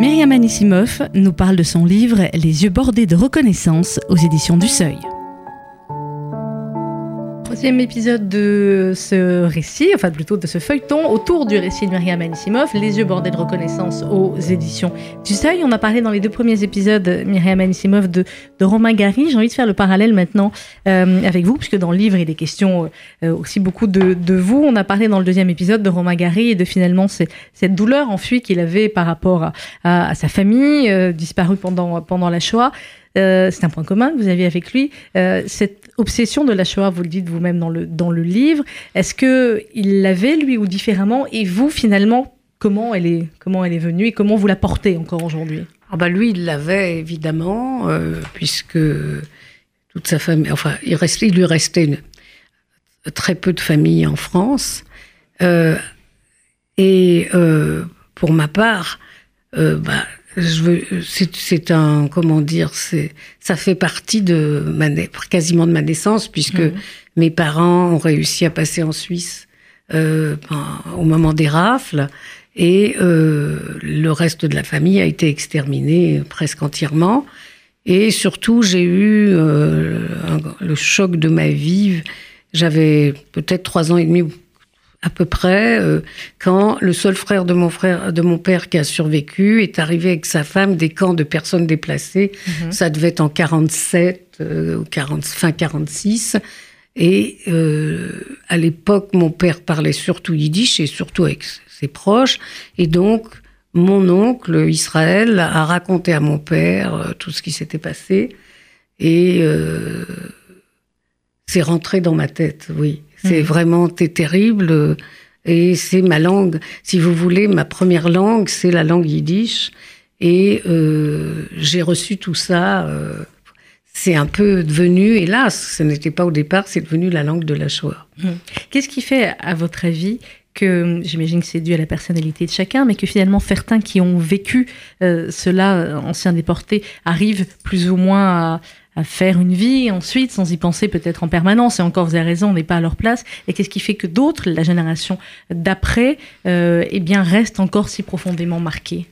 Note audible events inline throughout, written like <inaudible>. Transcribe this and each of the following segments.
Myriam Anissimov nous parle de son livre Les yeux bordés de reconnaissance aux éditions du Seuil troisième épisode de ce récit, enfin plutôt de ce feuilleton autour du récit de Myriam Anissimov, Les yeux bordés de reconnaissance aux éditions du Seuil. On a parlé dans les deux premiers épisodes, Myriam Anissimov, de, de Romain Gary. J'ai envie de faire le parallèle maintenant euh, avec vous, puisque dans le livre, il est question euh, aussi beaucoup de, de, vous. On a parlé dans le deuxième épisode de Romain Gary et de finalement cette douleur enfuie qu'il avait par rapport à, à, sa famille, euh, disparue pendant, pendant la Shoah. Euh, c'est un point commun que vous aviez avec lui. Euh, cette obsession de la Shoah, vous le dites vous-même dans le, dans le livre, est-ce qu'il l'avait lui ou différemment? Et vous, finalement, comment elle est, comment elle est venue et comment vous la portez encore aujourd'hui? Ah bah Lui, il l'avait évidemment, euh, puisque toute sa famille, enfin, il, lui restait très peu de famille en France. et pour ma part, bah, c'est un, comment dire, c'est, ça fait partie de ma, quasiment de ma naissance puisque mhm. mes parents ont réussi à passer en Suisse euh, au moment des rafles et euh, le reste de la famille a été exterminé presque entièrement. Et surtout, j'ai eu euh, le choc de ma vie. J'avais peut-être trois ans et demi à peu près, euh, quand le seul frère de mon frère, de mon père qui a survécu, est arrivé avec sa femme des camps de personnes déplacées. Mhm. Ça devait être en 47 euh, ou 40, fin 46. Et euh, à l'époque, mon père parlait surtout yiddish et surtout avec ses proches. Et donc, mon oncle Israël a raconté à mon père tout ce qui s'était passé. Et c'est rentré dans ma tête, oui. C'est mm. vraiment terrible. Et c'est ma langue. Si vous voulez, ma première langue, c'est la langue yiddish. Et euh, j'ai reçu tout ça. Euh, c'est un peu devenu, hélas, ce n'était pas au départ, c'est devenu la langue de la Shoah. Mm. Qu'est-ce qui fait, à votre avis, que j'imagine que c'est dû à la personnalité de chacun, mais que finalement certains qui ont vécu euh, cela, anciens déportés, arrivent plus ou moins à, à faire une vie ensuite, sans y penser peut-être en permanence. Et encore, vous avez raison, on n'est pas à leur place. Et qu'est-ce qui fait que d'autres, la génération d'après, euh, eh bien, restent encore si profondément marqués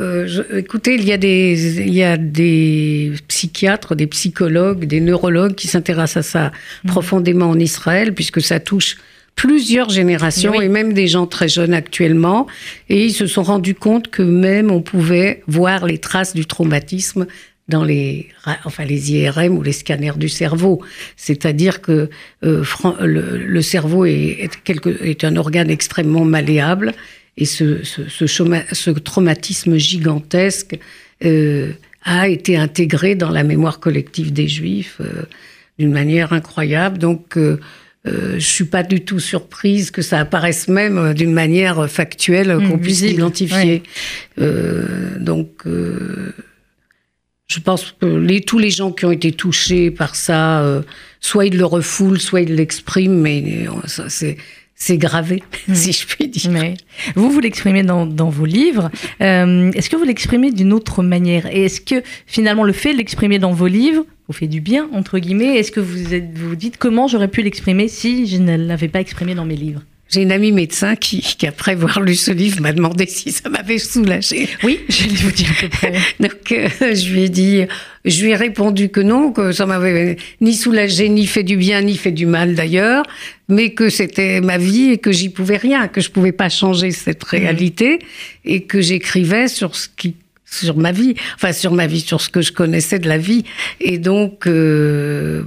euh, écoutez, il y, a des, il y a des psychiatres, des psychologues, des neurologues qui s'intéressent à ça mmh. profondément en Israël, puisque ça touche plusieurs générations et même des gens très jeunes actuellement. Et ils se sont rendus compte que même on pouvait voir les traces du traumatisme dans les, enfin les IRM ou les scanners du cerveau. C'est-à-dire que euh, le, cerveau est, est, un organe extrêmement malléable et ce, ce, ce, traumatisme gigantesque euh, a été intégré dans la mémoire collective des Juifs euh, d'une manière incroyable. Donc, euh, je suis pas du tout surprise que ça apparaisse même d'une manière factuelle qu'on mmh, puisse l'identifier. donc je pense que les, tous les gens qui ont été touchés par ça, euh, soit ils le refoulent, soit ils l'expriment, mais euh, c'est c'est gravé, <laughs> si je puis dire. Mais vous, vous l'exprimez dans, dans, vos livres. Euh, est-ce que vous l'exprimez d'une autre manière? Et est-ce que finalement le fait de l'exprimer dans vos livres vous fait du bien, entre guillemets? Est-ce que vous vous dites comment j'aurais pu l'exprimer si je ne l'avais pas exprimé dans mes livres? J'ai une amie médecin qui, qui, après avoir lu ce livre, m'a demandé si ça m'avait soulagée. Oui, je vais vous dire à peu près. <laughs> Donc, euh, je lui ai dit, je lui ai répondu que non, que ça m'avait ni soulagée, ni fait du bien, ni fait du mal d'ailleurs, mais que c'était ma vie et que j'y pouvais rien, que je pouvais pas changer cette mmh. réalité et que j'écrivais sur ce qui sur ma vie, enfin sur ma vie, sur ce que je connaissais de la vie. Et donc, euh,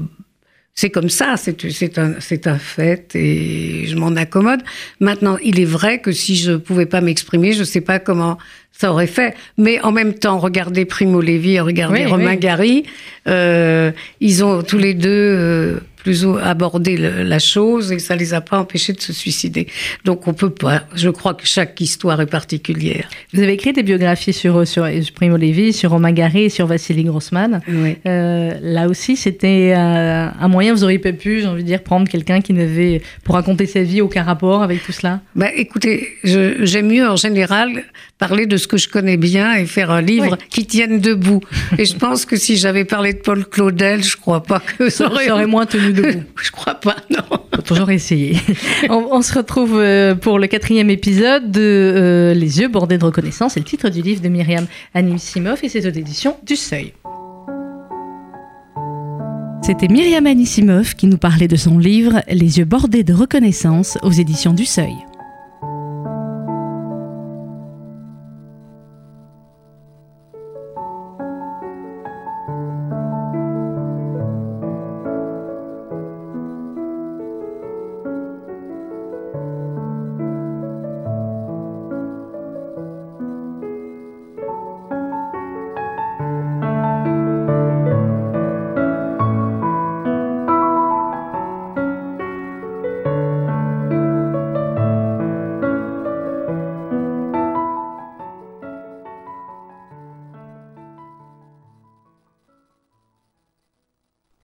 c'est comme ça, c'est un, un fait et je m'en accommode. Maintenant, il est vrai que si je pouvais pas m'exprimer, je sais pas comment ça aurait fait. Mais en même temps, regardez Primo Levi, regardez Romain Gary, euh, ils ont tous les deux plus aborder la chose et ça les a pas empêchés de se suicider. Donc on peut pas. Je crois que chaque histoire est particulière. Vous avez écrit des biographies sur sur Primo Levi, sur Romain Gary et sur Vassili Grossman. Euh, là aussi, c'était euh, un moyen. Vous auriez pas pu, j'ai envie de dire, prendre quelqu'un qui n'avait pour raconter sa vie aucun rapport avec tout cela? Bah, écoutez, j'aime mieux en général parler de ce que je connais bien et faire un livre qui tienne debout. et je pense que si j'avais parlé de Paul Claudel, je crois pas que ça aurait, moins tenu debout. <laughs> Je crois pas, <laughs> non. Toujours essayer. <laughs> on, on se retrouve euh, pour le quatrième épisode de euh, Les yeux bordés de reconnaissance. C'est le titre du livre de Myriam Anisimov et c'est aux éditions du Seuil. C'était Myriam Anisimov qui nous parlait de son livre Les yeux bordés de reconnaissance aux éditions du Seuil.